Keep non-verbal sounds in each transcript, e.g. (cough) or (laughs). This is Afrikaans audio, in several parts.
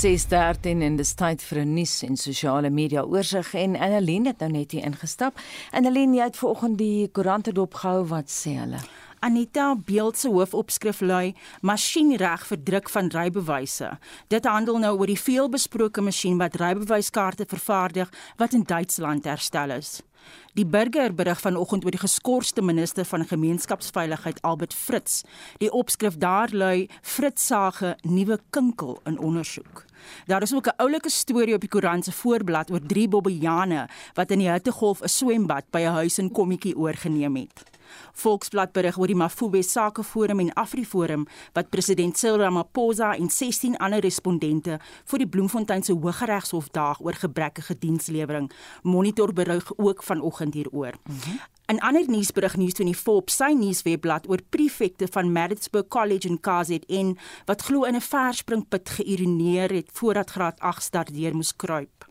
6:13 en dis tyd vir 'n nuus en sosiale media oorsig en Annelien het nou net hier ingestap. Annelien, jy het vanoggend die koerante dopgehou, wat sê hulle? Anita Beeld se hoofopskrif lui: Masjienreg vir druk van rybewyse. Dit handel nou oor die veelbesproke masjien wat rybewyskaarte vervaardig wat in Duitsland herstel is. Die burger berig vanoggend oor die geskorste minister van gemeenskapsveiligheid Albert Fritz. Die opskrif daar lui: Fritz sage nuwe kinkel in ondersoek. Daar is ook 'n oulike storie op die koerant se voorblad oor drie bobbejane wat in die hittegolf 'n swembad by 'n huis in Kommetjie oorgeneem het. Volksblad berig oor die Mafube Sakeforum en Afriforum wat president Cyril Ramaphosa en 16 ander respondente vir die Bloemfontein se Hooggeregshof daag oor gebrekkige dienslewering. Monitor berig ook vanoggend hieroor. Mm -hmm. In ander nuus van die Forbes sy nuuswebblad oor prefekte van Maritzburg College in KZN wat glo in 'n verspringput geïroneer het voordat graad 8 stad deur moes kruip.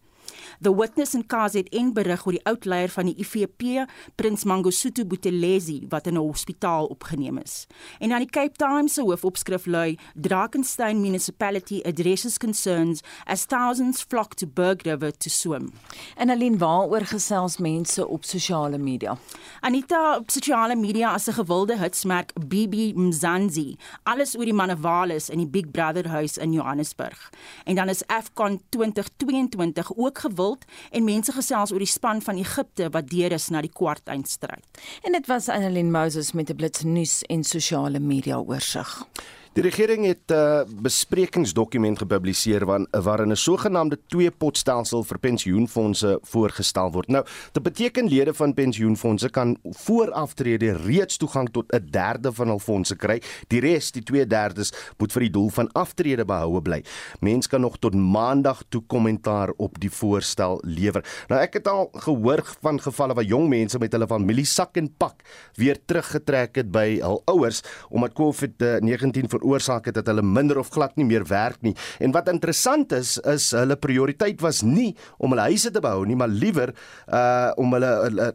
The Witness in KZN berig oor die oud leier van die IFP, Prins Mangosuthu Buthelezi, wat in 'n hospitaal opgeneem is. En dan die Cape Times se hoofopskrif lui: Drakensberg Municipality addresses concerns as thousands flock to Berg River to swim. En alleen waaroor gesels mense op sosiale media? Anita op sosiale media as 'n gewilde hitsmerk BB Mzansi, alles oor die manewales in die Big Brother huis in Johannesburg. En dan is Afcon 2022 ook gewild en mense gesels oor die span van Egipte wat deur is na die kwart eindstryd. En dit was Annelien Moses met 'n blitsnuus en sosiale media oorsig. Die regering het 'n uh, besprekingsdokument gepubliseer waarin waarin 'n sogenaamde twee-potstelsel vir pensioenfonde voorgestel word. Nou, dit beteken lede van pensioenfonde kan voor aftrede reeds toegang tot 'n derde van hul fondse kry. Die res, die 2/3, moet vir die doel van aftrede behoue bly. Mens kan nog tot Maandag toe kommentaar op die voorstel lewer. Nou ek het al gehoor van gevalle waar jong mense met hulle familie sak en pak weer teruggetrek het by hul ouers omdat COVID-19 veroorsaak het dat hulle minder of glad nie meer werk nie. En wat interessant is, is hulle prioriteit was nie om hulle huise te bou nie, maar liewer uh om hulle, hulle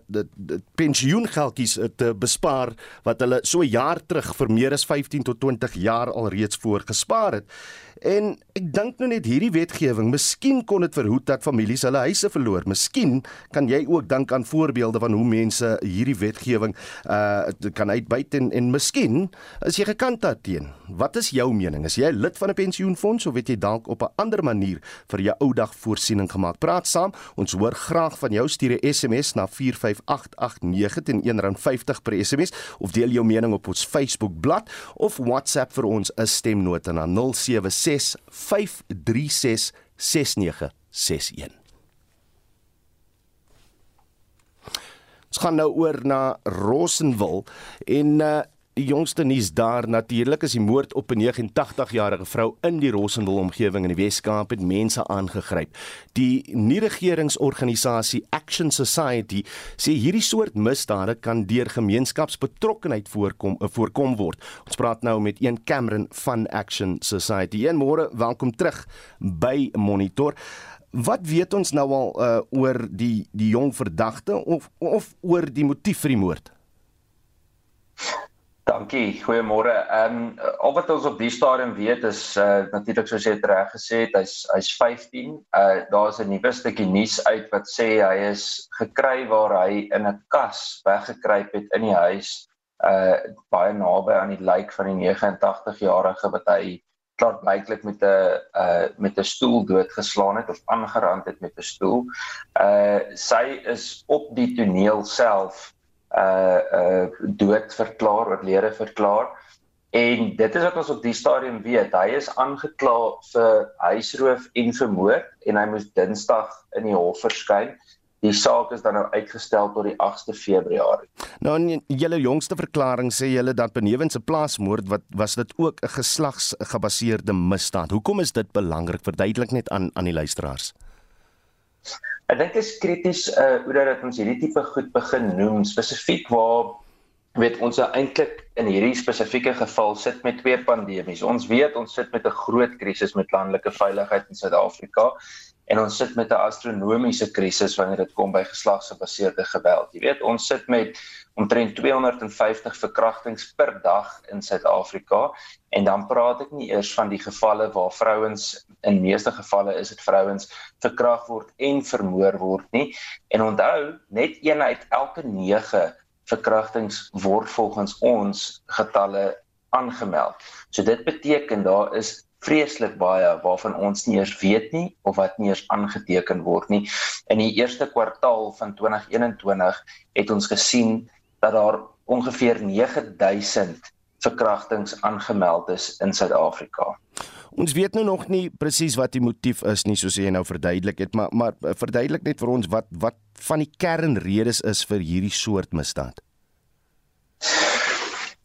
pensioengeldjies te bespaar wat hulle so jaar terug vir meer as 15 tot 20 jaar al reeds voorgespaar het. En ek dink nou net hierdie wetgewing, miskien kon dit verhoed dat families hulle huise verloor. Miskien kan jy ook dink aan voorbeelde van hoe mense hierdie wetgewing uh kan uitbuit en en miskien is jy gekant daarteen. Wat is jou mening? Is jy lid van 'n pensioenfonds of weet jy dalk op 'n ander manier vir jou ou dag voorsiening gemaak? Praat saam. Ons hoor graag van jou. Stuur 'n SMS na 45889 teen R1.50 per SMS of deel jou mening op ons Facebook bladsy of WhatsApp vir ons 'n stemnota na 0765366961. Ons gaan nou oor na Rossenwil en uh, Die jongste nuus daar natuurlik is die moord op 'n 89-jarige vrou in die Rossenwil omgewing in die Wes-Kaap het mense aangegryp. Die nie-regeringsorganisasie Action Society sê hierdie soort misdade kan deur gemeenskapsbetrokkenheid voorkom uh, voorkom word. Ons praat nou met een Cameron van Action Society. En môre, welkom terug by Monitor. Wat weet ons nou al uh, oor die die jong verdagte of of oor die motief vir die moord? Dankie. Goeiemôre. Ehm um, al wat ons op die stadium weet is uh natuurlik soos jy reg gesê het, hy's hy's 15. Uh daar's 'n nuwe stukkie nuus uit wat sê hy is gekry waar hy in 'n kas weggekruip het in die huis uh baie naby aan die lijk van die 89-jarige wat hy klaar blyklik met 'n uh met 'n stoel doodgeslaan het of aangerand het met 'n stoel. Uh sy is op die toneel self uh uh dood verklaar, oorlede verklaar. En dit is wat ons op die stadium weet. Hy is aangekla vir huisroof en vermoord en hy moes Dinsdag in die hof verskyn. Die saak is dan nou uitgestel tot die 8de Februarie. Nou in julle jongste verklaring sê julle dat benewens 'n plaasmoord wat was dit ook 'n geslagsgebaseerde misdaad. Hoekom is dit belangrik? Verduidelik net aan aan die luisteraars. Ek dink dit is krities uh hoe dat ons hierdie tipe goed begin noem spesifiek waar weet ons eintlik in hierdie spesifieke geval sit met twee pandemies. Ons weet ons sit met 'n groot krisis met landelike veiligheid in Suid-Afrika en ons sit met 'n astronomiese krisis wanneer dit kom by geslagsgebaseerde geweld. Jy weet, ons sit met omtrent 250 verkrachtings per dag in Suid-Afrika en dan praat ek nie eers van die gevalle waar vrouens in meeste gevalle is dit vrouens verkragt word en vermoor word nie. En onthou, net een uit elke 9 verkrachtings word volgens ons getalle aangemeld. So dit beteken daar is vreeslik baie waarvan ons nie eers weet nie of wat nie eers aangeteken word nie. In die eerste kwartaal van 2021 het ons gesien dat daar ongeveer 9000 verkrachtings aangemeld is in Suid-Afrika. Ons weet nou nog nie presies wat die motief is nie soos jy nou verduidelik het, maar maar verduidelik net vir ons wat wat van die kernredes is vir hierdie soort misdaad.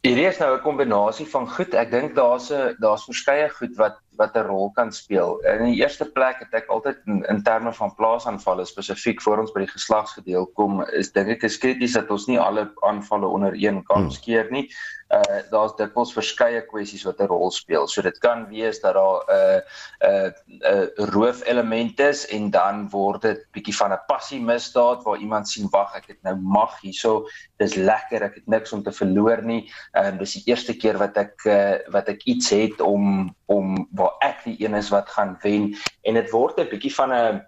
Hierdie is nou 'n kombinasie van goed. Ek dink daar's 'n daar's verskeie goed wat wat 'n rol kan speel. In die eerste plek het ek altyd in, in terme van plaasaanvalle spesifiek voor ons by die geslagsgedeel kom, is dink ek is krities dat ons nie alle aanvalle onder een kam hmm. skeer nie uh daar's dikwels verskeie kwessies wat 'n rol speel. So dit kan wees dat daar 'n uh, 'n uh, 'n uh, roof element is en dan word dit bietjie van 'n passie misdaad waar iemand sien wag ek het nou mag hierso. Dis lekker, ek het niks om te verloor nie. Ehm uh, dis die eerste keer wat ek uh, wat ek iets het om om waar ek die een is wat gaan wen en dit word 'n bietjie van 'n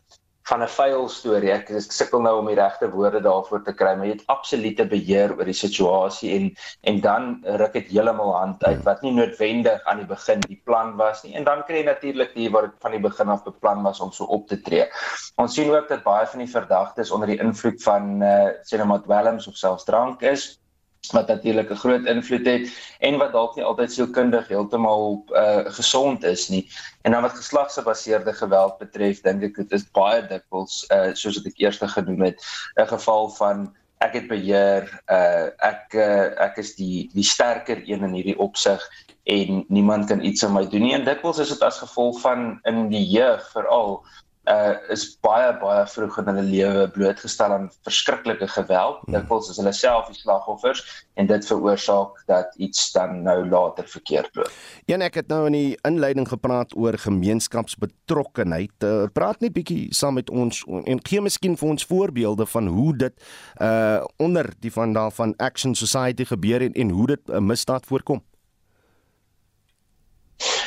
van 'n fail storie. Ek is sukkel nou om die regte woorde daarvoor te kry, maar jy het absolute beheer oor die situasie en en dan ruk dit heeltemal hand uit wat nie noodwendig aan die begin die plan was nie. En dan kry jy natuurlik die wat van die begin af beplan was om so op te tree. Ons sien ook dat baie van die verdagtes onder die invloed van eh uh, sinema dwelms of selfs drank is wat natuurlik 'n groot invloed het en wat dalk nie altyd sielkundig heeltemal uh gesond is nie. En dan wat geslagsgebaseerde geweld betref, dink ek dit is baie dikwels uh soos wat ek eers genoem het, 'n geval van ek het beheer, uh ek uh, ek is die die sterker een in hierdie opsig en niemand kan iets aan my doen nie. En dikwels is dit as gevolg van in die jeug veral uh is baie baie vroeg in hulle lewe blootgestel aan verskriklike geweld. Hmm. Dikwels is hulle self die slagoffers en dit veroorsaak dat iets dan nou later verkeerd loop. Een ek het nou in die inleiding gepraat oor gemeenskapsbetrokkenheid. Uh, praat net bietjie saam met ons en gee miskien vir ons voorbeelde van hoe dit uh onder die van daarvan Action Society gebeur en, en hoe dit 'n uh, misdaad voorkom.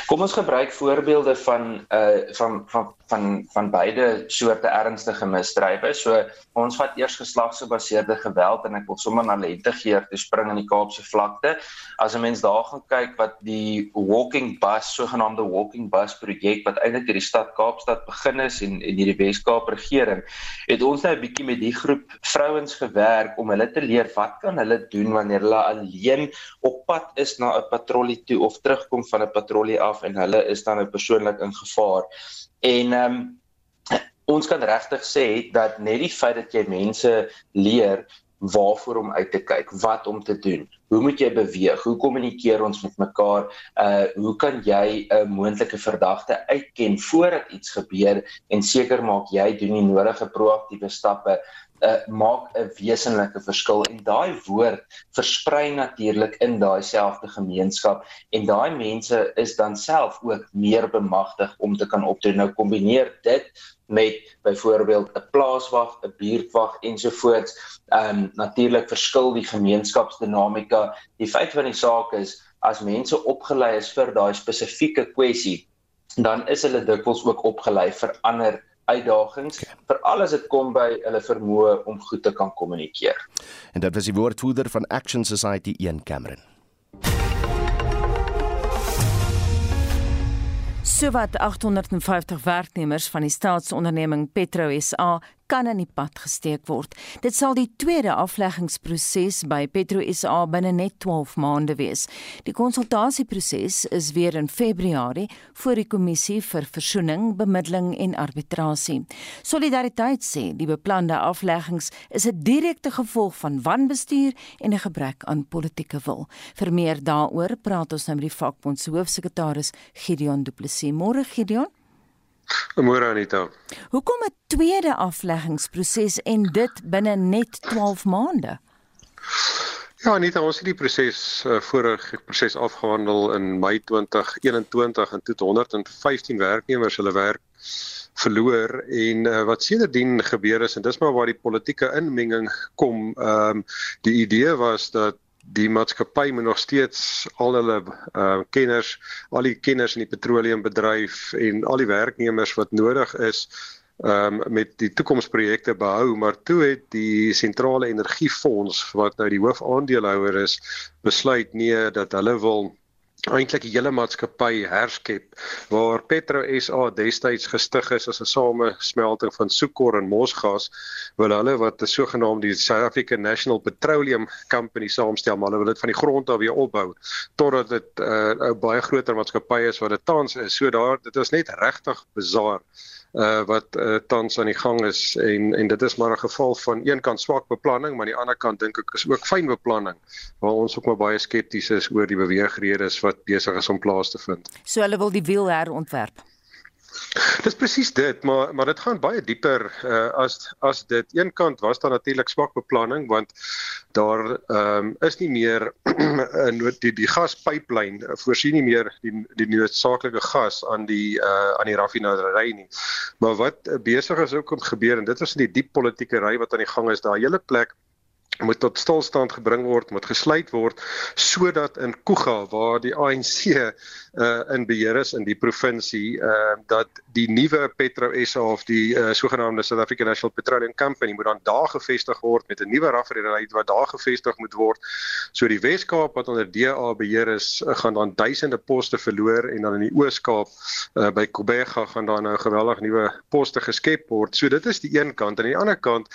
Kom ons gebruik voorbeelde van uh van van van van beide soorte ernstige misdrywe. So ons vat eers geslagsgebaseerde geweld en ek wil sommer na Lentegeer toe spring in die Kaapse vlakte. As 'n mens daar gaan kyk wat die walking bus, sogenaamde walking bus projek wat eintlik in die stad Kaapstad begin is en en hierdie Wes-Kaap regering, het ons nou 'n bietjie met die groep vrouens gewerk om hulle te leer wat kan hulle doen wanneer hulle alleen op pad is na 'n patrollie toe of terugkom van 'n patrollie af en hulle is dan nou persoonlik in gevaar. En ehm um, ons kan regtig sê dat net die feit dat jy mense leer waarvoor om uit te kyk, wat om te doen. Hoe moet jy beweeg? Hoe kommunikeer ons met mekaar? Uh hoe kan jy 'n moontlike verdagte uitken voordat iets gebeur en seker maak jy doen die nodige proaktiewe stappe uh, maak 'n wesenlike verskil en daai woord versprei natuurlik in daai selfde gemeenskap en daai mense is dan self ook meer bemagtig om te kan optree nou kombineer dit met byvoorbeeld 'n plaaswag, 'n buurtwag ensovoorts. Ehm um, natuurlik verskil die gemeenskapsdinamika. Die feit van die saak is as mense opgelei is vir daai spesifieke kwessie, dan is hulle dikwels ook opgelei vir ander uitdagings okay. veral as dit kom by hulle vermoë om goed te kan kommunikeer. En dit was die woordvoerder van Action Society 1 Cameron. Sowat 850 werknemers van die staatsonderneming Petro SA kan in die pad gesteek word. Dit sal die tweede afleggingsproses by Petro SA binne net 12 maande wees. Die konsultasieproses is weer in Februarie voor die kommissie vir versoening, bemiddeling en arbitrasie. Solidariteit sê die beplande afleggings is 'n direkte gevolg van wanbestuur en 'n gebrek aan politieke wil. Vir meer daaroor praat ons nou met die vakbond se hoofsekretaris Gideon Du Plessis. Môre Gideon. Môre Anita. Hoekom 'n tweede afleggingsproses en dit binne net 12 maande? Ja Anita, ons het die proses uh, vorige proses afgehandel in Mei 2021 en toe 115 werknemers hulle werk verloor en uh, wat sedertdien gebeur is en dis maar waar die politieke inmenging kom ehm um, die idee was dat die maatskappy moet nog steeds al hulle uh, kenners, al die kenners in die petroleumbedryf en al die werknemers wat nodig is um, met die toekomsprojekte behou, maar toe het die sentrale energiefonds wat nou die hoofaandeelhouer is, besluit nee dat hulle wil eintlik die hele maatskappy herskep waar Petro SA destyds gestig is as 'n samesmelting van Soekor en Mosgas wil hulle wat 'n sogenaamde South African National Petroleum Company saamstel maar hulle wil dit van die grond af weer opbou totdat dit uh, 'n uh, baie groter maatskappy is wat dit tans is. So daar dit is net regtig bizar uh wat uh, tans aan die gang is en en dit is maar 'n geval van een kant swak beplanning maar aan die ander kant dink ek is ook fyn beplanning waar ons ook maar baie skepties is oor die beweegredes wat besig is om plaas te vind. So hulle wil die wiel herontwerp. Dis presies dit, maar maar dit gaan baie dieper uh, as as dit een kant was daar natuurlik swak beplanning want daar ehm um, is nie meer (clears throat) nood die die gaspyplyn voorsien nie meer die die noodsaaklike gas aan die uh, aan die raffinaderry nie. Maar wat besig is ook om gebeur en dit is in die diep politieke ry wat aan die gang is, daai hele plek moet tot stilstand gebring word, moet gesluit word sodat in Kuga waar die ANC uh in beheer is in die provinsie uh dat die nuwe Petro SA of die uh, sogenaamde South African National Petroleum Company moet dan daar gevestig word met 'n nuwe raffinery wat daar gevestig moet word. So die Wes-Kaap wat onder DA beheer is, uh, gaan dan duisende poste verloor en dan in die Oos-Kaap uh by Kobega gaan dan nou geweldig nuwe poste geskep word. So dit is die een kant en aan die ander kant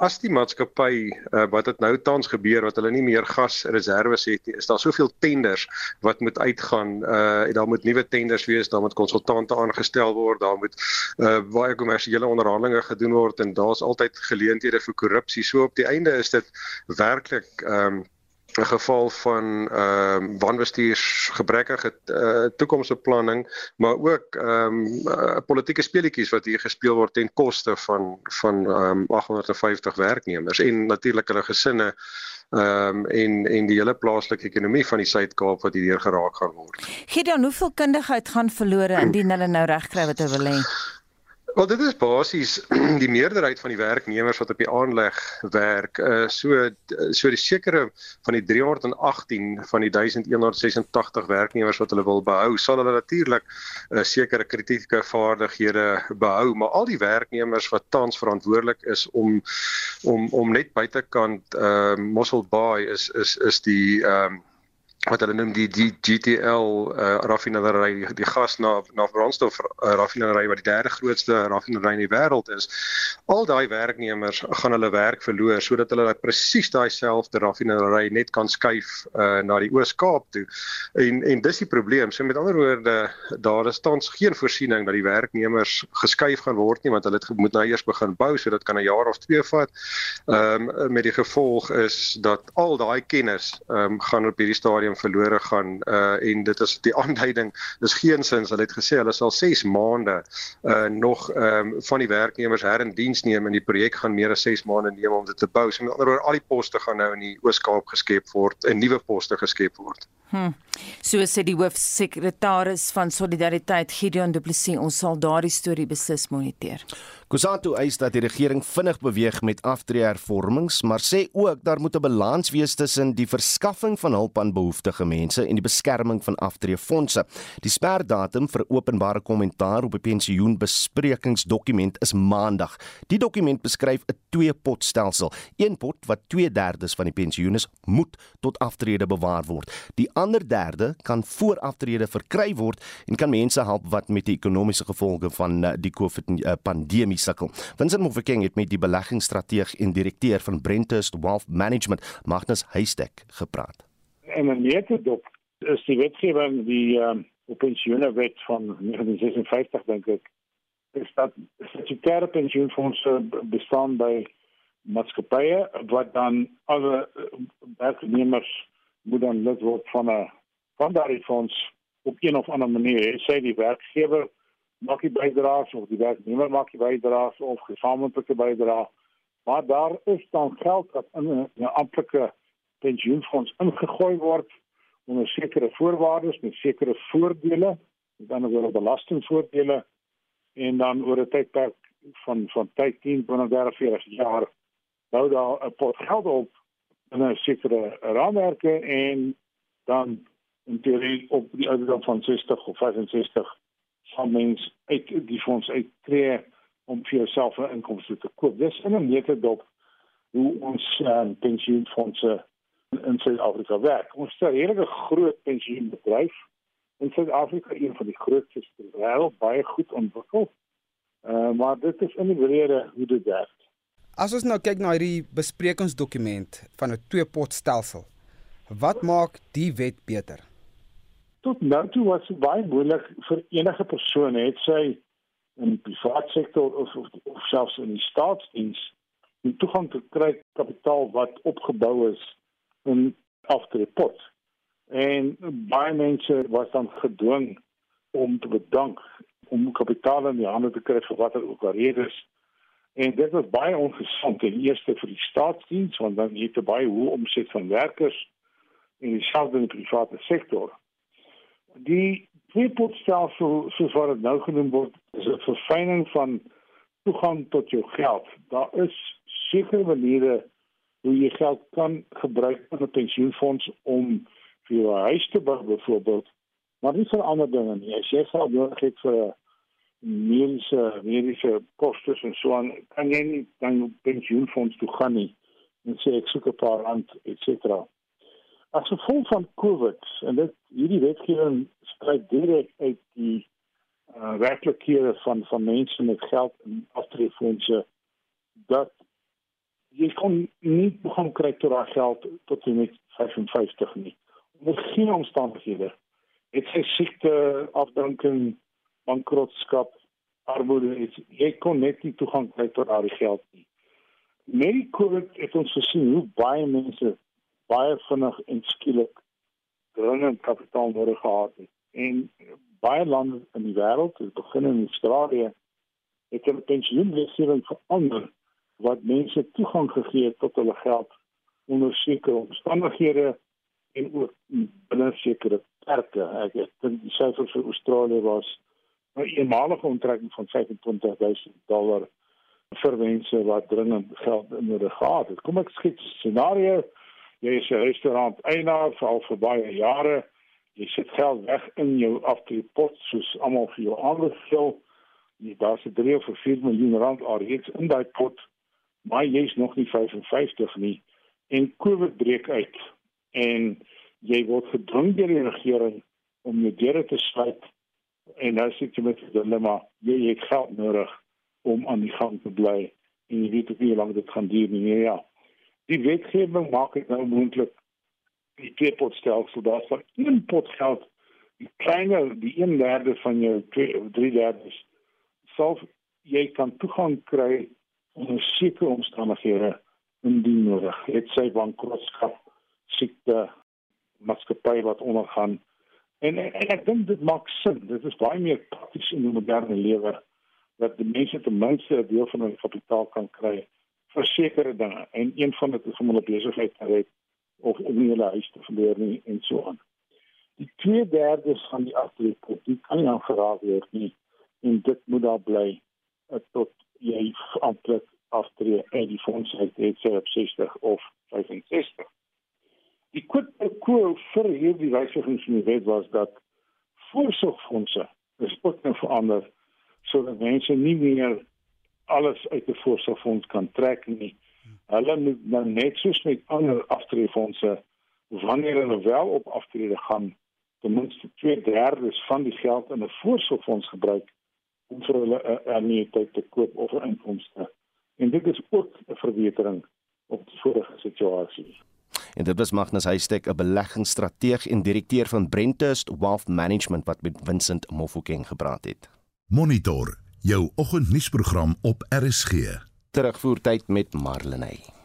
as die maatskappy uh, wat dit nou tans gebeur wat hulle nie meer gasreserves het nie, is daar soveel tenders wat moet uitgaan. Uh en daar moet nuwe tenders wees, daar moet konsultante aangestel word, daar moet uh baie kommersiële onderhandelinge gedoen word en daar's altyd geleenthede vir korrupsie. So op die einde is dit werklik ehm um, 'n geval van ehm uh, wanbestuurs gebrekkige uh, toekomsbeplanning maar ook ehm um, uh, politieke speletjies wat hier gespeel word ten koste van van ehm um, 850 werknemers en natuurlik hulle gesinne ehm um, en en die hele plaaslike ekonomie van die Suid-Kaap wat hierdeur geraak gaan word. Gideon, hoeveel kundigheid gaan verlore indien hulle nou regkry wat hulle wil hê? Wel dit is basies (clears throat) die meerderheid van die werknemers wat op die aanleg werk. Uh so so die sekere van die 318 van die 1186 werknemers wat hulle wil behou, sal hulle natuurlik uh, sekere kritieke vaardighede behou, maar al die werknemers wat tans verantwoordelik is om om om net buitekant uh Mossel Bay is is is die ehm um, wat hulle noem die die GTL uh, raffinaderry die gas na na brandstof uh, raffinaderry wat die derde grootste raffinaderry in die wêreld is. Al daai werknemers gaan hulle werk verloor sodat hulle presies daai selfde raffinaderry net kan skuif uh, na die Oos-Kaap toe. En en dis die probleem. So met ander woorde daar is tans geen voorsiening dat die werknemers geskuif gaan word nie want hulle moet nou eers begin bou so dit kan 'n jaar of twee vat. Ehm um, met die gevolg is dat al daai kennis ehm um, gaan op hierdie stadium stadium verlore gaan uh en dit is die aanduiding dis geen sins hulle het gesê hulle sal 6 maande uh nog ehm um, van die werknemers her in diens neem en die projek gaan meer as 6 maande neem om dit te bou. So met ander woorde al die poste gaan nou in die Oos-Kaap geskep word en nuwe poste geskep word. Hm. So sê die hoofsekretaris van Solidariteit Gideon Du Plessis ons sal daardie storie beslis moniteer. Kusatu eis dat die regering vinnig beweeg met aftreehervormings, maar sê ook daar moet 'n balans wees tussen die verskaffing van hulp aan behoeftige mense en die beskerming van aftreefondse. Die sperdatum vir openbare kommentaar op die pensioenbesprekingsdokument is Maandag. Die dokument beskryf 'n twee-potstelsel. Een pot wat 2/3 van die pensioenes moet tot aftrede bewaar word. Die ander derde kan voor aftrede verkry word en kan mense help wat met die ekonomiese gevolge van eh, die COVID-pandemie sukkel. Vincent Mofokeng het met die beleggingsstrateeg en direkteur van Brenthurst Wealth Management, Magnus Heistek, gepraat. En 'n netedop is die wetgewing die um, pensioenwet van 1956 dink ek is dat statutêre pensioenfondse bestaan by maatskappye wat dan alle werknemers moet dan lid word van 'n van daardie fonds op een of ander manier. Sê die werkgewer maak die bydraes of die werknemer maak die bydraes of gesamentlike bydrae. Maar daar is dan geld wat in 'n amptelike pensioenfonds ingegooi word onder sekere voorwaardes met sekere voordele, dan ook belastingvoordele en dan oor 'n tydperk van van tyd 10 tot 30 40 jaar bou daar 'n pot geld op in 'n sekere raamwerke en dan in teorie op die ouderdom van 60 of 65 sal mens uit die fonds uittreë om vir jouself 'n inkomste te koop. Dis in 'n metode hoe ons um, pensioenfondse in Suid-Afrika werk. Ons het 'n redelike groot pensioenbedryf in Suid-Afrika, een van die grootste ter wêreld, baie goed ontwikkel. Uh, maar dit is in die breëre hoe dit werk. As ons nou kyk na hierdie besprekingsdokument van 'n twee-potstelsel, wat maak die wet beter? Tot nou toe was dit baie moeilik vir enige persoon, het sy in die private sektor of, of, of selfs in die staatsdiens, om toegang te kry kapitaal wat opgebou is in aftrepot. En baie mense was dan gedwing om te bedank om kapitaal in die hande te kry vir watter ook al redes. En dit was baie ongesond en eerste vir die staatsdiens want dan het jy baie hoë omset van werkers in die selfde in die private sektor. Die tweepotstelsel soos wat dit nou genoem word, is 'n verfyning van toegang tot jou geld. Daar is sekere maniere hoe jy geld kan gebruik in 'n pensioenfonds om vir jou huis te bou byvoorbeeld, maar nie vir ander dinge nie. As jy geld nodig het vir mediese mediese kostes en so aan, kan jy nie dan jou pensioenfonds toe gaan nie en sê ek soek 'n paar rand et cetera. As gevolg van COVID en dit hierdie wetgewing stryd direk uit die uh, werklikhede van van mense met geld in aftreefondse dat jy kon nie begin kry tot daai geld tot jy net 55 nie. Onder geen omstandighede het sy siekte, afdanking, bankrotskap, armoede het jy kon net nie toegang kry tot daai geld nie. Met COVID het ons gesien hoe baie mense baie vinnig en skielik dringend kapitaal nodig gehad het. En baie lande in die wêreld, het begin in Australië, het hulle pensioenwetgewing verander wat mense toegang gegee het tot hulle geld onder sekere omstandighede en ook binne sekere perke. Ek dink die syfer vir Australië was 'n eenmalige onttrekking van 25000 dollar vir mense wat dringend geld nodig gehad het. Kom ek skiet 'n scenario. Jy is 'n restaurant eienaar vir al vir baie jare. Jy sit geld weg in jou aftreepot soos almal vir jou aanbeveel. Jy daar's 'n 3 of 4 miljoen rand alreeds in daai pot maar jy's nog nie 55 nie en COVID breek uit en jy word gedwing deur die regering om jou deure te sluit en nou sit jy met 'n dilemma jy het geld nodig om aan die gang te bly en jy weet nie hoe lank dit gaan duur nie ja die wetgewing maak dit nou moontlik die twee pot stelsel daar van een pot geld die kleiner die 1/3 van jou 3/3 sal jy kan toegang kry onder sekere omstandighede indien nodig. Het sy bankrotskap, siekte, maatskappy wat ondergaan. En, en, en ek dink dit maak sin. Dit is baie meer prakties in die moderne lewe dat die mense ten minste 'n deel van hul kapitaal kan kry vir sekere dinge. En een van dit is om hulle besigheid te red of om hulle huis te verloor nie en so aan. Die twee derde van die aftrekkings kan nie aangeraak word nie en dit moet daar bly uh, tot jy amptelik aftree en die fonds het dit sê op 60 of 65. Die kwitko vir hierdie wysigings in die wet was dat voorsorgfondse is ook nou verander sodat mense nie meer alles uit die voorsorgfonds kan trek nie. Hulle moet nou net soos met ander aftreefondse wanneer hulle wel op aftrede gaan ten minste 2/3 van die geld in 'n voorsorgfonds gebruik om vir hulle 'n annuïteit te koop of 'n inkomste. En dit is ook 'n verbetering op die vorige situasie. En dit was Magnus Huystek, 'n beleggingsstrateeg en direkteur van Brentust Wealth Management wat met Vincent Mofokeng gepraat het. Monitor jou oggendnuusprogram op RSG. Terugvoer tyd met Marlenae.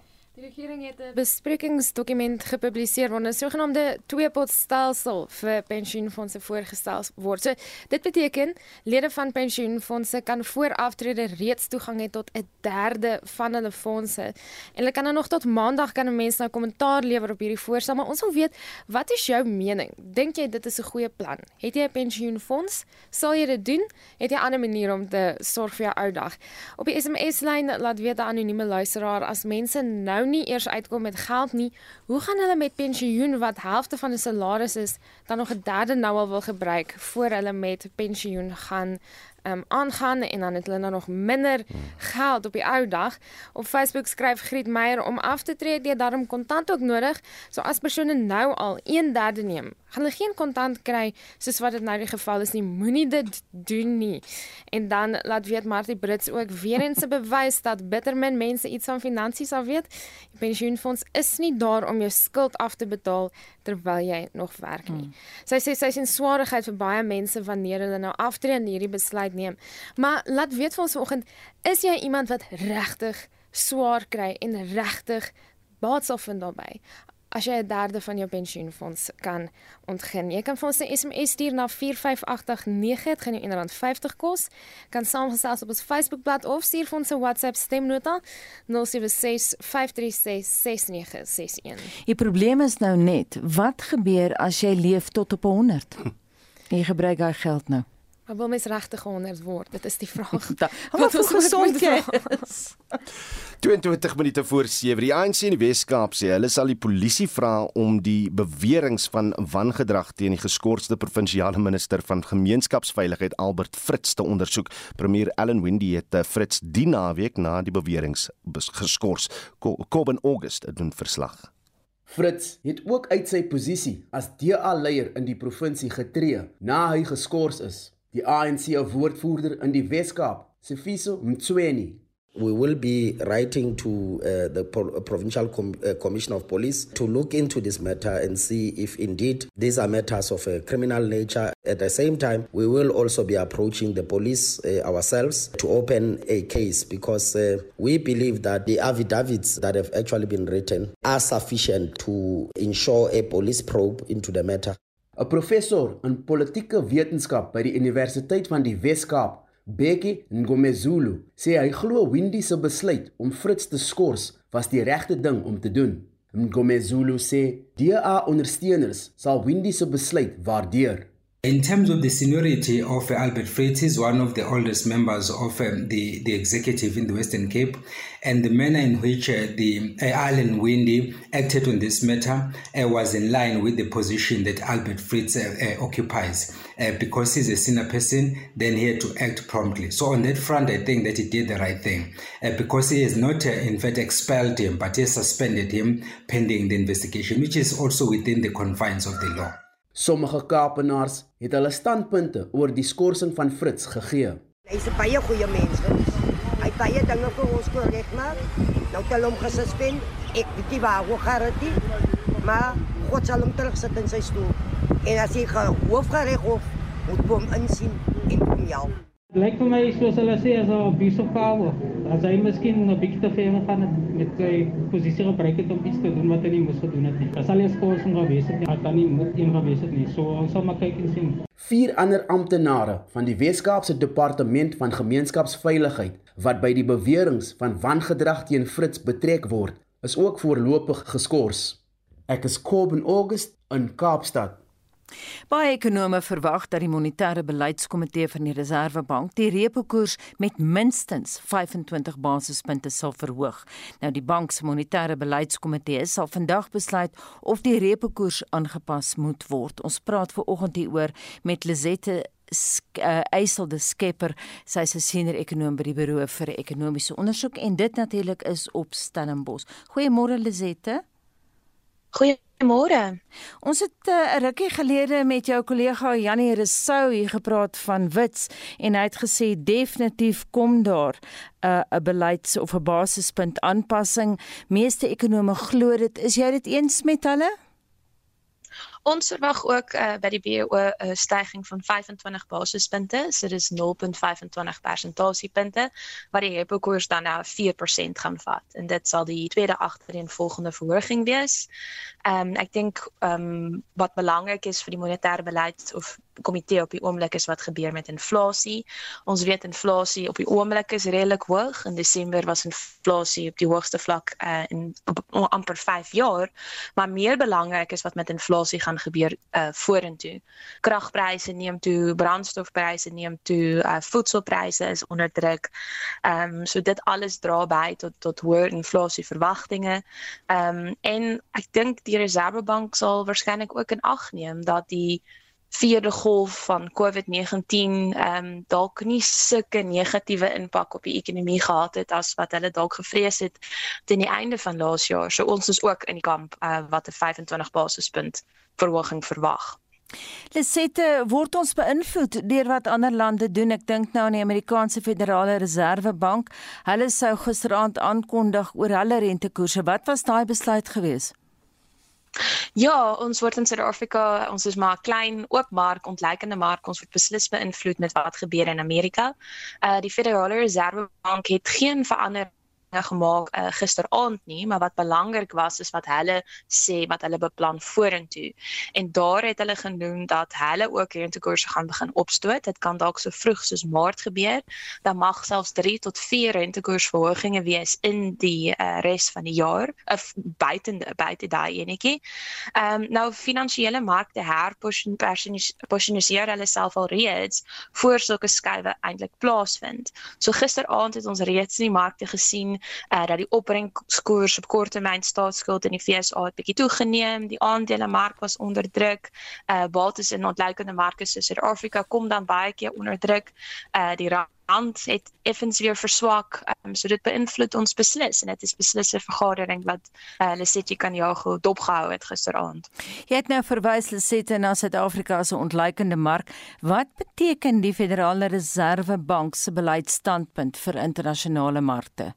Regering het 'n besprekingsdokument gepubliseer waarin 'n sogenaamde tweepotstelsel vir pensioenfonde voorgestel word. So, dit beteken lede van pensioenfonde kan voor aftrede reeds toegang hê tot 'n derde van hulle fondse. En hulle kan dan nog tot maandag kan 'n mens nou kommentaar lewer op hierdie voorstel, maar ons wil weet, wat is jou mening? Dink jy dit is 'n goeie plan? Het jy 'n pensioenfonds? Sal jy dit doen? Het jy 'n ander manier om te sorg vir jou ou dag? Op die SMS-lyn laat weet 'n anonieme luisteraar as mense nou nie eers uitkom met geld nie, hoe gaan hulle met pensioen wat helfte van 'n salaris is, dan nog 'n derde nou al wil gebruik voor hulle met pensioen gaan um, aangaan en dan het hulle nou nog minder geld op die ou dag. Op Facebook skryf Griet Meyer om af te tree, jy daarom kontant ook nodig. So as persone nou al 1/3 neem, gaan hulle geen kontant kry soos wat dit nou die geval is nie. Moenie dit doen nie. En dan laat weet Martie Brits ook weer eens se bewys dat bittermin mense iets van finansies al weet. Die pensioenfonds is nie daar om jou skuld af te betaal terwyl jy nog werk nie. Hmm. Sy sê sy sien swaarigheid vir baie mense wanneer hulle nou aftree en hierdie besluit neem. Maar laat weet vir ons vanoggend, is jy iemand wat regtig swaar kry en regtig baat sal vind daarbey? As jy 'n derde van jou pensioenfonds kan ontgin. Jy kan vir ons 'n SMS stuur na 45889, dit gaan jou R1.50 kos. Kan saamgesels op ons Facebookblad of stuur vir ons 'n WhatsApp stemnota 0765366961. Die probleem is nou net, wat gebeur as jy leef tot op 100? (laughs) Jy gebruik daai geld nou. Maar wil mens regtig 100 word? Dit is die vraag. (laughs) Wat ons gesond is. 22 minute voor 7. Die ANC in die Wes-Kaap sê hulle sal die polisie vra om die beweringe van wangedrag teen die geskorste provinsiale minister van gemeenskapsveiligheid Albert Fritz te ondersoek. Premier Allan Windey het eh, Fritz die naweek na die beweringe geskort. Kobben August doen verslag. Fritz het ook uit sy posisie as DA-leier in die provinsie getree na hy geskort is. Die ANC woordvoerder in die Weskaap, Sifiso Mtsweni, We will be writing to uh, the Pro- Provincial Com- uh, Commissioner of Police to look into this matter and see if indeed these are matters of a criminal nature. At the same time, we will also be approaching the police uh, ourselves to open a case because uh, we believe that the affidavits that have actually been written are sufficient to ensure a police probe into the matter. 'n Professor in politieke wetenskap by die Universiteit van die Wes-Kaap, Beki Ngomezulu, sê hy glo Windy se besluit om Fritz te skors was die regte ding om te doen. Ngomezulu sê DA ondersteuners sal Windy se besluit waardeer. In terms of the seniority of uh, Albert Fritz, he's one of the oldest members of um, the, the executive in the Western Cape, and the manner in which uh, the uh, Alan Windy acted on this matter uh, was in line with the position that Albert Fritz uh, uh, occupies. Because he's a senior person, then he had to act promptly. So on that front, I think that he did the right thing, because he has not, in fact, expelled him, but he suspended him pending the investigation, which is also within the confines of the law. Sommige Kaapenaars het hulle standpunte oor die skorsing van Fritz gegee. Hy's 'n baie goeie mens. Hy baie dinge vir ons korrek gemaak. Nou hulle hom gesuspend. Ek weet nie waar hoe gaan dit nie. Maar God sal hom terugsit in sy stoel. En as hy hoofgereghof moet hom insien en hom help. Lyk vir my soos hulle sê as 'n of power. As hy miskien 'n bietjie te ver gaan met sy posisie gebruik het om iets te doen wat hy nie moes gedoen het nie. As al die skorsing gewees het, het hy nie moet een gewees het nie. So ons sal maar kyk en sien. Vier ander amptenare van die Wes-Kaapse Departement van Gemeenskapsveiligheid wat by die beweringe van wangedrag teen Fritz betrek word, is ook voorlopig geskort. Ek is Coben August in Kaapstad. Baie ekonome verwag dat die monetêre beleidskomitee van die Reserwebank die repo koers met minstens 25 basispunte sal verhoog. Nou die bank se monetêre beleidskomitee sal vandag besluit of die repo koers aangepas moet word. Ons praat ver oggend hieroor met Lizette uh, Eiselde Skepper, sy is 'n senior ekonom by die Buro vir Ekonomiese Ondersoek en dit natuurlik is op Stellenbosch. Goeiemôre Lizette. Goeiemôre. Ons het eh, 'n uh, rukkie gelede met jou kollega Janie Resou hier gepraat van Wits en hy het gesê definitief kom daar 'n uh, 'n beleids of 'n basispunt aanpassing. Meeste ekonome glo dit. Is jy dit eens met hulle? ons verwag ook uh, by die BO 'n styging van 25 basispunte, so dis 0.25 persentasiepunte wat die repo koers dan nou 4% gaan vat en dit sal die tweede agtereenvolgende verhoging wees. Ehm um, ek dink ehm um, wat belangrik is vir die monetêre beleid of komitee op die oomblik is wat gebeur met inflasie. Ons weet inflasie op die oomblik is redelik hoog. In Desember was inflasie op die hoogste vlak uh, in op, op, amper 5 jaar, maar meer belangrik is wat met inflasie gaan gebeur uh vorentoe. Kragpryse neem toe, brandstofpryse neem toe, uh voedselpryse is onder druk. Ehm um, so dit alles dra by tot tot hoër inflasie verwagtinge. Ehm um, en ek dink die Reservebank sal waarskynlik ook in ag neem dat die vierde golf van COVID-19 ehm um, dalk nie sulke negatiewe impak op die ekonomie gehad het as wat hulle dalk gevrees het teen die einde van laas jaar. So ons is ook in die kamp uh, wat 'n 25 basispunt verhoging verwag. Lesette word ons beïnvloed deur wat ander lande doen. Ek dink nou aan die Amerikaanse Federale Reservebank. Hulle sou gisteraand aankondig oor hulle rentekoerse. Wat was daai besluit geweest? Ja, ons word in Suid-Afrika, ons is maar 'n klein oop mark, ontlikeende mark. Ons word beslis beïnvloed met wat gebeur in Amerika. Uh die Federale Reservebank het geen verander gemaak uh, gisteraand nie, maar wat belangrik was is wat hulle sê wat hulle beplan vorentoe. En daar het hulle genoem dat hulle ook rentekoerse gaan begin opstoot. Dit kan dalk so vroeg soos Maart gebeur. Dan mag selfs 3 tot 4 rentekoersverhogings wees in die uh, res van die jaar of buite buite daai enetjie. Ehm um, nou finansiële markte herposisioneer hulle self al reeds voor sulke skuwe eintlik plaasvind. So gisteraand het ons reeds in die markte gesien uh, dat die opbrengskoers op korttermyn staatsskuld in die FSA het bietjie toegeneem, die aandelemark was onder druk. Uh bates in ontleikende marke soos Suid-Afrika kom dan baie keer onder druk. Uh die rand het effens weer verswak. Um, so dit beïnvloed ons beslis en dit is beslis 'n vergadering wat uh, Lesetje kan jou goed dopgehou het gisteraand. Jy het nou verwys Lesette na Suid-Afrika as 'n ontleikende mark. Wat beteken die Federale Reservebank se beleidsstandpunt vir internasionale markte?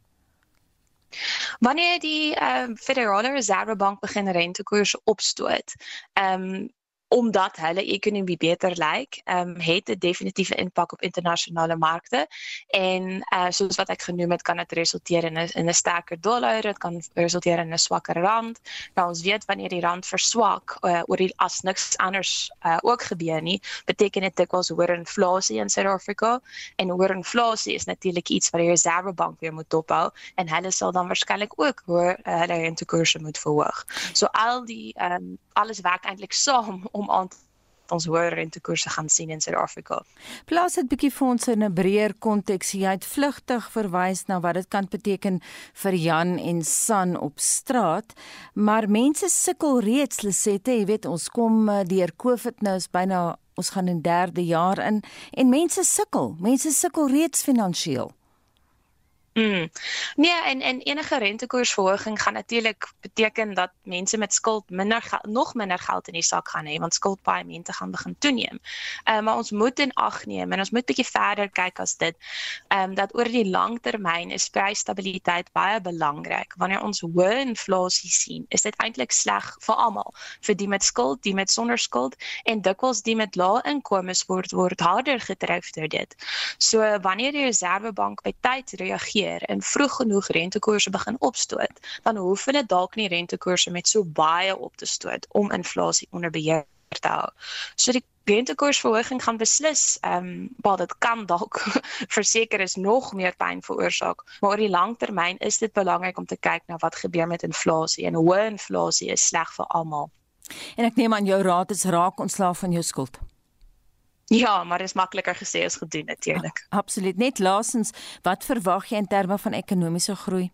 Wanneer die uh, Federale Reservebank begin rentekoerse opstoot, ehm um, omdat hulle ekonomie beter lyk, ehm um, het dit definitiewe impak op internasionale markte en uh soos wat ek genoem het, kan dit resulteer in 'n in 'n sterker dollar, dit kan resulteer in 'n swakker rand. Nou ons weet wanneer die rand verswak uh, oor die as niks anders uh ook gebeur nie, beteken dit dikwels hoër inflasie in Suid-Afrika en hoër inflasie is natuurlik iets wat die Reservebank weer moet dophou en hulle sal dan waarskynlik ook hoër uh, hulle rentekoerse moet verhoog. So al die ehm um, alles werk eintlik saam om aan ons hoër rentekoerse gaan sien in Suid-Afrika. Plaas dit bietjie vir ons in 'n breër konteks. Jy het vlugtig verwys na wat dit kan beteken vir Jan en San op straat, maar mense sukkel reeds, Lisette, jy weet ons kom eh, deur COVID nou is byna ons gaan in derde jaar in en mense sukkel. Mense sukkel reeds finansiëel. Mm. Nee, en en enige rentekoersverhoging gaan natuurlik beteken dat mense met skuld minder nog minder geld in die sak gaan hê want skuldpaaiemente gaan begin toeneem. Ehm uh, maar ons moet in ag neem en ons moet bietjie verder kyk as dit. Ehm um, dat oor die lang termyn is prysstabiliteit baie belangrik. Wanneer ons hoë inflasie sien, is dit eintlik sleg vir almal, vir die met skuld, die met sonder skuld en dikwels die met lae inkomens word word harder getref deur dit. So wanneer die Reservebank betyds reageer reageer en vroeg genoeg rentekoerse begin opstoot, dan hoef hulle dalk nie rentekoerse met so baie op te stoot om inflasie onder beheer te hou. So die rentekoersverhoging gaan beslis ehm um, wel dit kan dalk (laughs) verseker is nog meer pyn veroorsaak, maar oor die lang termyn is dit belangrik om te kyk na wat gebeur met inflasie en hoe inflasie is sleg vir almal. En ek neem aan jou raad is raak ontslaaf van jou skuld. Ja, maar dit is makliker gesê as gedoen natuurlik. Absoluut. Net laasens, wat verwag jy in terme van ekonomiese groei?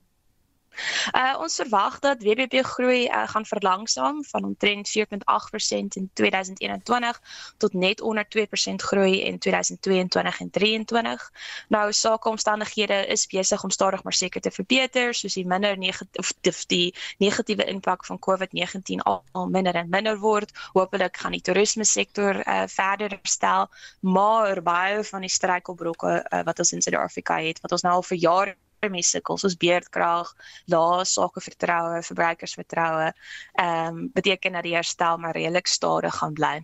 Uh ons verwag dat WBP groei uh, gaan verlangsaam van omtrent 4.8% in 2021 tot net onder 2% groei in 2022 en 2023. Nou sakeomstandighede is besig om stadig maar seker te verbeter, soos die minder negatief of die negatiewe impak van COVID-19 al, al minder en minder word. Hoopelik gaan die toerisme sektor uh, verder herstel, maar baie van die struikelblokke uh, wat ons in Suid-Afrika het, wat ons nou al vir jare waarmee sukkel soos beerdkrag, lae sakevertroue, verbruikersvertroue, ehm um, beteken dat die herstel maar redelik stadig gaan bly.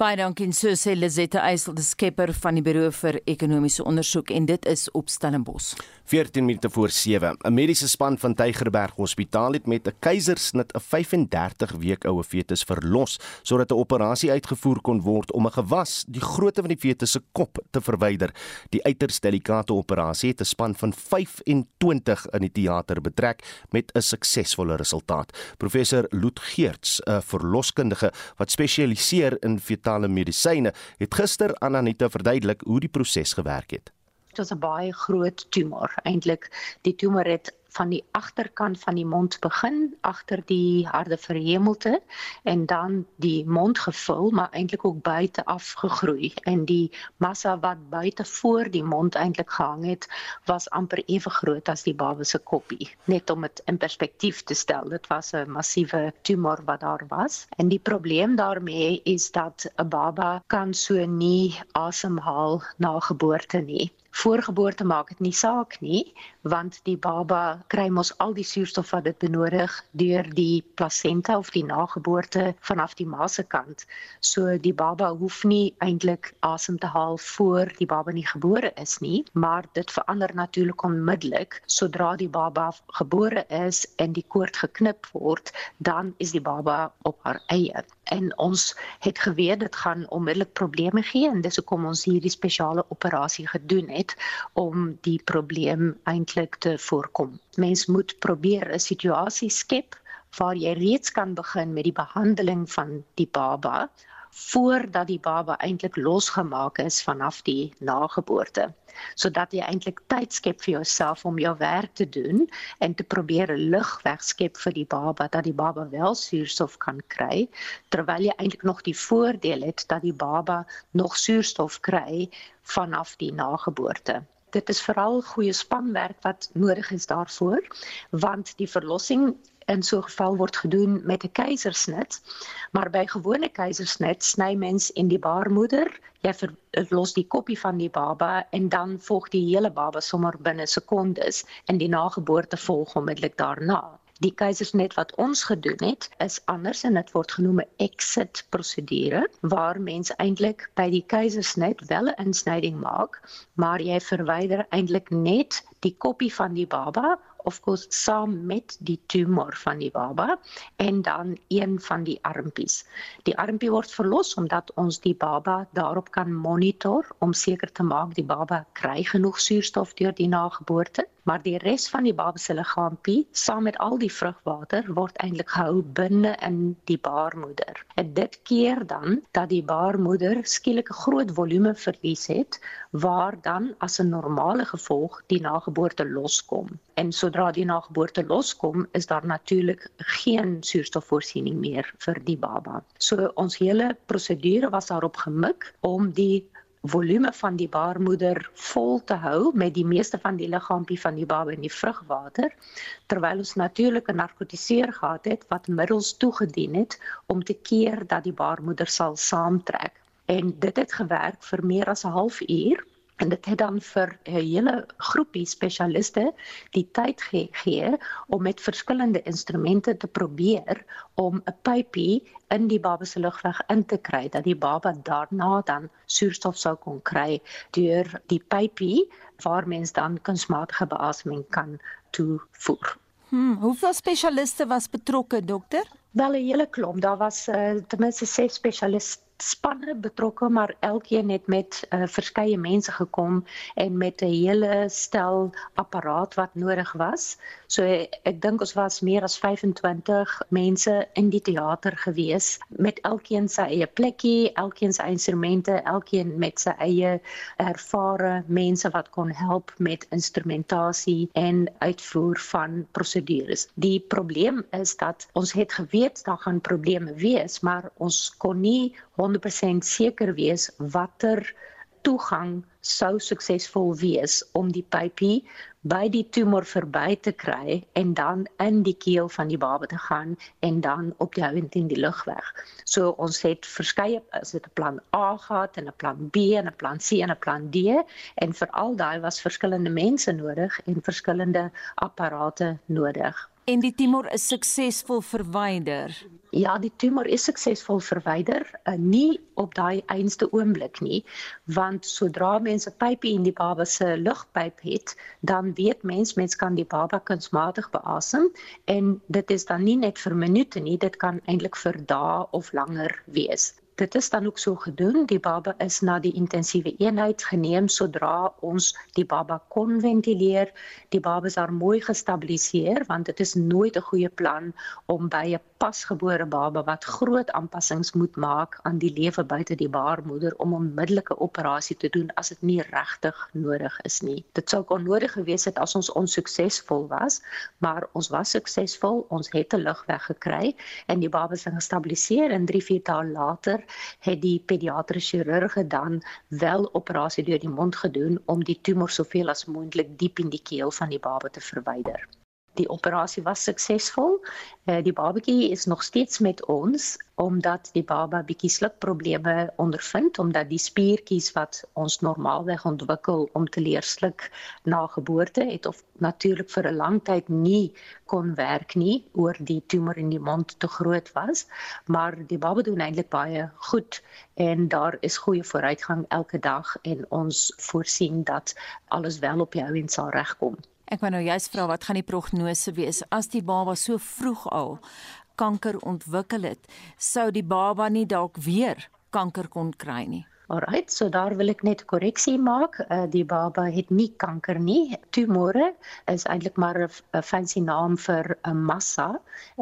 Baie dankie en so sê Lizette Eysel, die skepper van die Buro vir Ekonomiese Ondersoek en dit is op Stellenbosch. 14 minute voor 7. 'n Mediese span van Tygerberg Hospitaal het met 'n keisersnit 'n 35 week oue fetus verlos sodat 'n operasie uitgevoer kon word om 'n gewas, die grootte van die fetus se kop, te verwyder. Die uiters delikate operasie het 'n span van 25 in die teater betrek met 'n suksesvolle resultaat. Professor Loet Geerts, 'n verloskundige wat spesialiseer in fetale medisyne, het gister aan Anita verduidelik hoe die proses gewerk het. Dit was 'n baie groot tumor. Eintlik die tumor het van die agterkant van die mond begin agter die harde verhemelte en dan die mond gevul maar eintlik ook buite afgegroei. En die massa wat buite voor die mond eintlik gehang het was amper ewe groot as die baba se koppie. Net om dit in perspektief te stel dit was 'n massiewe tumor wat daar was. En die probleem daarmee is dat 'n baba kan so nie asemhaal na geboorte nie. Voorgeboorte maak dit nie saak nie want die baba kry mos al die suurstof wat dit benodig deur die plasenta of die nageboorte vanaf die ma se kant. So die baba hoef nie eintlik asem te haal voor die baba nie gebore is nie maar dit verander natuurlik onmiddellik. Sodra die baba gebore is en die koord geknip word dan is die baba op haar eie. En ons het geweet dit gaan onmiddellik probleme gee en dis hoekom ons hierdie spesiale operasie gedoen het om die probleem eintlik te voorkom. Mens moet probeer 'n situasie skep waar jy reeds kan begin met die behandeling van die baba voordat die baba eintlik losgemaak is vanaf die nageboorte sodat jy eintlik tyd skep vir jouself om jou werk te doen en te probeer 'n lug wegskep vir die baba dat die baba wel suurstof kan kry terwyl jy eintlik nog die voordeel het dat die baba nog suurstof kry vanaf die nageboorte dit is veral goeie spanwerk wat nodig is daarvoor want die verlossing in so 'n geval word gedoen met 'n keisersnit. Maar by gewone keisersnit sny mens in die baarmoeder, jy verlos die koppie van die baba en dan volg die hele baba sommer binne sekondes en die nageboorte volg onmiddellik daarna. Die keisersnit wat ons gedoen het, is anders en dit word genoem 'n exit prosedure waar mense eintlik by die keisersnit wel 'n insnyding maak, maar jy verwyder eintlik net die koppie van die baba of course saam met die tumor van die baba en dan een van die armpies. Die armpie word verlos omdat ons die baba daarop kan monitor om seker te maak die baba kry genoeg suurstof deur die nageboorte, maar die res van die baba se liggaampie saam met al die vrugwater word eintlik gehou binne in die baarmoeder. En dit keer dan dat die baarmoeder skielik 'n groot volume verlies het waar dan as 'n normale gevolg die nageboorte loskom. En sodra die nageboorte loskom, is daar natuurlik geen suurstofvoorsiening meer vir die baba. So ons hele prosedure was daarop gemik om die volume van die baarmoeder vol te hou met die meeste van die liggaampie van die baba in die vrugwater terwyl ons natuurlik 'n narkotiseer gehad het wat middels toegedien het om te keer dat die baarmoeder sal saamtrek en dit het gewerk vir meer as 'n halfuur en dit het dan vir 'n hele groepie spesialiste die tyd gegee om met verskillende instrumente te probeer om 'n pypie in die baba se lugweg in te kry dat die baba daarna dan suurstof sou kon kry deur die pypie waar mens dan kunsmatige beaseming kan toevoer. Hmm, hoeveel spesialiste was betrokke, dokter? Wel 'n hele klomp. Daar was uh, ten minste 6 spesialiste spanne betrokke maar elkeen het met uh, verskeie mense gekom en met 'n hele stel apparaat wat nodig was. So ek dink ons was meer as 25 mense in die teater gewees met elkeen sy eie plekkie, elkeen sy instrumente, elkeen met sy eie ervare mense wat kon help met instrumentasie en uitvoer van prosedures. Die probleem is dat ons het geweet daar gaan probleme wees, maar ons kon nie 100% seker wees watter toegang sou suksesvol wees om die pypie by die tumor verby te kry en dan in die keel van die baba te gaan en dan op die ount in die lugweg. So ons het verskeie is dit 'n plan A gehad en 'n plan B en 'n plan C en 'n plan D en vir al daai was verskillende mense nodig en verskillende apparate nodig. En die tumor is suksesvol verwyder. Ja, die tumor is suksesvol verwyder, uh, nie op daai einste oomblik nie, want sodra mense pypie in die baba se lugpyp het, dan weet mens mens kan die baba kunsmatig beasem en dit is dan nie net vir minute nie, dit kan eintlik vir dae of langer wees dit is dan ook so gedoen. Die baba is na die intensiewe eenheid geneem sodra ons die baba kon ventileer. Die baba is daar mooi gestabiliseer want dit is nooit 'n goeie plan om by 'n pasgebore baba wat groot aanpassings moet maak aan die lewe buite die baarmoeder om 'n onmiddellike operasie te doen as dit nie regtig nodig is nie. Dit sou onnodig gewees het as ons onsuksesvol was, maar ons was suksesvol. Ons het 'n lugweg gekry en die baba is gestabiliseer en 3-4 dae later het die pediatriese chirurge dan wel operasie deur die mond gedoen om die tumor soveel as moontlik diep in die keel van die baba te verwyder. Die operasie was suksesvol. Eh, die babatjie is nog steeds met ons omdat die baba bietjie slukprobleme ondervind omdat die spiertjies wat ons normaalweg ontwikkel om te leer sluk na geboorte het of natuurlik vir 'n lang tyd nie kon werk nie oor die tumor in die mond te groot was maar die baba doen eintlik baie goed en daar is goeie vooruitgang elke dag en ons voorsien dat alles wel op die ou end sal regkom Ek wou nou juist vra wat gaan die prognose wees as die baba so vroeg al kanker ontwikkel het, sou die baba nie dalk weer kanker kon kry nie. Alright, so daar wil ek net 'n korreksie maak. Uh, die baba het nie kanker nie. Tumore is eintlik maar 'n fancy naam vir 'n massa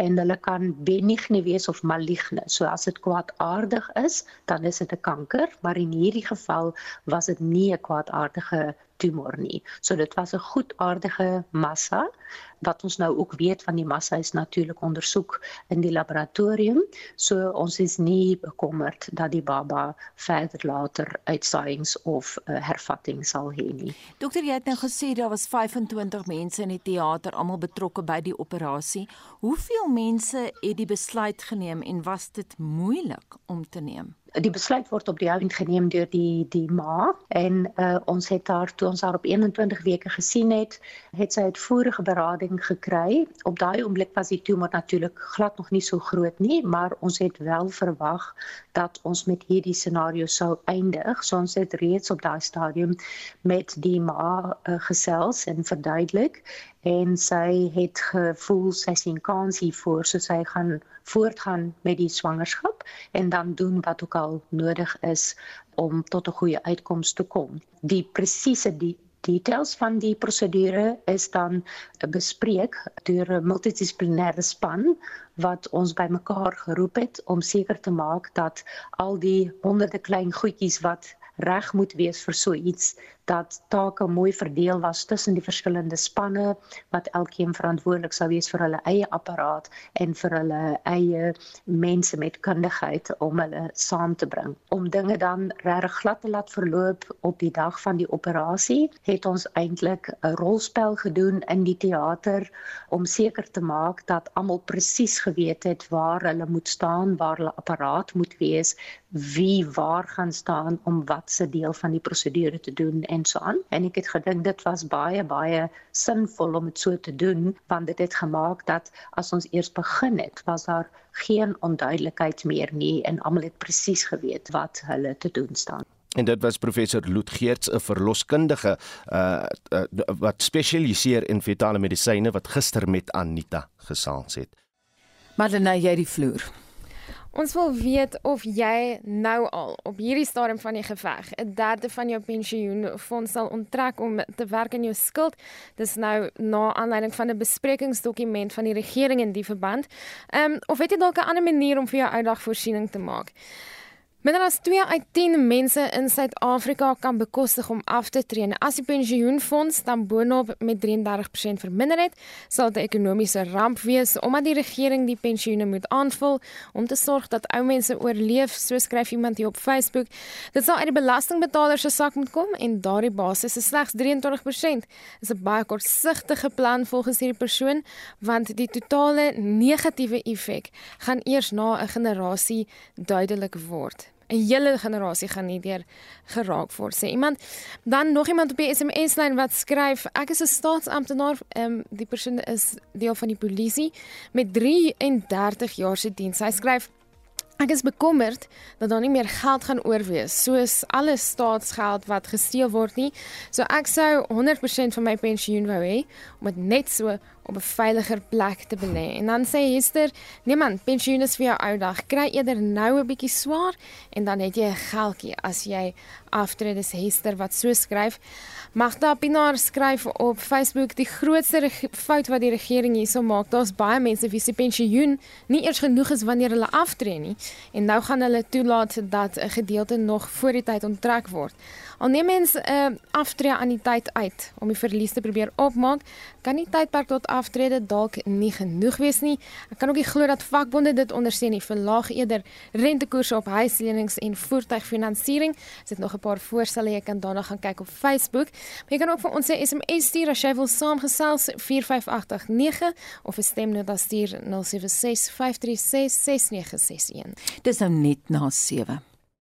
en hulle kan benigne wees of maligne. So as dit kwaadaardig is, dan is dit 'n kanker, maar in hierdie geval was dit nie 'n kwaadaardige tumor nie. So dit was 'n goedaardige massa wat ons nou ook weet van die massa is natuurlik ondersoek in die laboratorium. So ons is nie bekommerd dat die baba verder later uitsaaiings of uh, hervatting sal hê nie. Dokter, jy het nou gesê daar was 25 mense in die teater almal betrokke by die operasie. Hoeveel mense het die besluit geneem en was dit moeilik om te neem? Die besluit word op die ouend geneem deur die die ma en uh, ons het haar toe ons haar op 21 weke gesien het, het sy uitvoerige berading gekry. Op daai oomblik was die tumor natuurlik glad nog nie so groot nie, maar ons het wel verwag dat ons met hierdie scenario sou eindig. So ons het reeds op daai stadium met die ma uh, gesels en verduidelik en sy het gevoel sy sien kans hiervoor so sy gaan voortgaan met die swangerskap en dan doen wat ook al nodig is om tot 'n goeie uitkoms te kom. Die presiese die details van die prosedure is dan bespreek deur 'n multidissiplinêre span wat ons bymekaar geroep het om seker te maak dat al die honderde klein goedjies wat reg moet wees vir so iets dat take mooi verdeel was tussen die verskillende spanne wat elkeen verantwoordelik sou wees vir hulle eie apparaat en vir hulle eie mense met kundigheid om hulle saam te bring. Om dinge dan reg glad te laat verloop op die dag van die operasie, het ons eintlik 'n rolspel gedoen in die teater om seker te maak dat almal presies geweet het waar hulle moet staan, waar hulle apparaat moet wees, wie waar gaan staan om watse deel van die prosedure te doen en so aan en ek het gedink dit was baie baie sinvol om dit so te doen want dit het gemaak dat as ons eers begin het was daar geen onduidelikheid meer nie en almal het presies geweet wat hulle te doen staan En dit was professor Loet Geerts, 'n verloskundige uh, uh wat spesialiseer in fetale medisyne wat gister met Anita gesels het. Dan jy die vloer. Ons wil weet of jy nou al op hierdie stadium van die geveg 'n derde van jou pensioenfonds sal onttrek om te werk aan jou skuld. Dis nou na aanleiding van 'n besprekingsdokument van die regering in die verband. Ehm um, of het jy dalk 'n ander manier om vir jou uitdagvoorsiening te maak? Minder as 2 uit 10 mense in Suid-Afrika kan bekostig om af te tree. As die pensioenfonds dan boonop met 33% verminder het, sal dit 'n ekonomiese ramp wees omdat die regering die pensioene moet aanvul om te sorg dat ou mense oorleef, so skryf iemand hier op Facebook. Dit sal uit die belastingbetaler se sak moet kom en daardie basis is slegs 23%. Dit is 'n baie kortsigtige plan volgens hierdie persoon want die totale negatiewe effek gaan eers na 'n generasie duidelik word. 'n hele generasie gaan nie deur geraak word sê iemand dan nog iemand op die SMS lyn wat skryf ek is 'n staatsamptenaar um, die persoon is deel van die polisie met 33 jaar se diens hy skryf Ek is bekommerd dat daar nie meer geld gaan oorwees soos alle staatsgeld wat gesteel word nie. So ek sou 100% van my pensioen wou hê om dit net so op 'n veiliger plek te belê. En dan sê Hester, nee man, pensioen is vir jou ou dag. Kry eerder nou 'n bietjie swaar en dan het jy 'n geldjie as jy aftree. Dis Hester wat so skryf. Magda Pinaar skryf op Facebook die grootste fout wat die regering hierso maak. Daar's baie mense wie se pensioen nie eers genoeg is wanneer hulle aftree nie en nou gaan hulle toelaat dat 'n gedeelte nog voor die tyd onttrek word. Al neem mens 'n uh, aftree aan die tyd uit om die verlies te probeer opmaak, kan die tydperk tot aftrede dalk nie genoeg wees nie. Ek kan ook nie glo dat vakbonde dit ondersteun nie. Verlaag eerder rentekoerse op huislenings en voertuigfinansiering. Is dit nog 'n paar voorstelle jy kan daarna gaan kyk op Facebook. Maar jy kan ook vir ons 'n SMS stuur as jy wil saamgesels 45889 of 'n stemnota stuur 0765366961. Dis nou net na 7.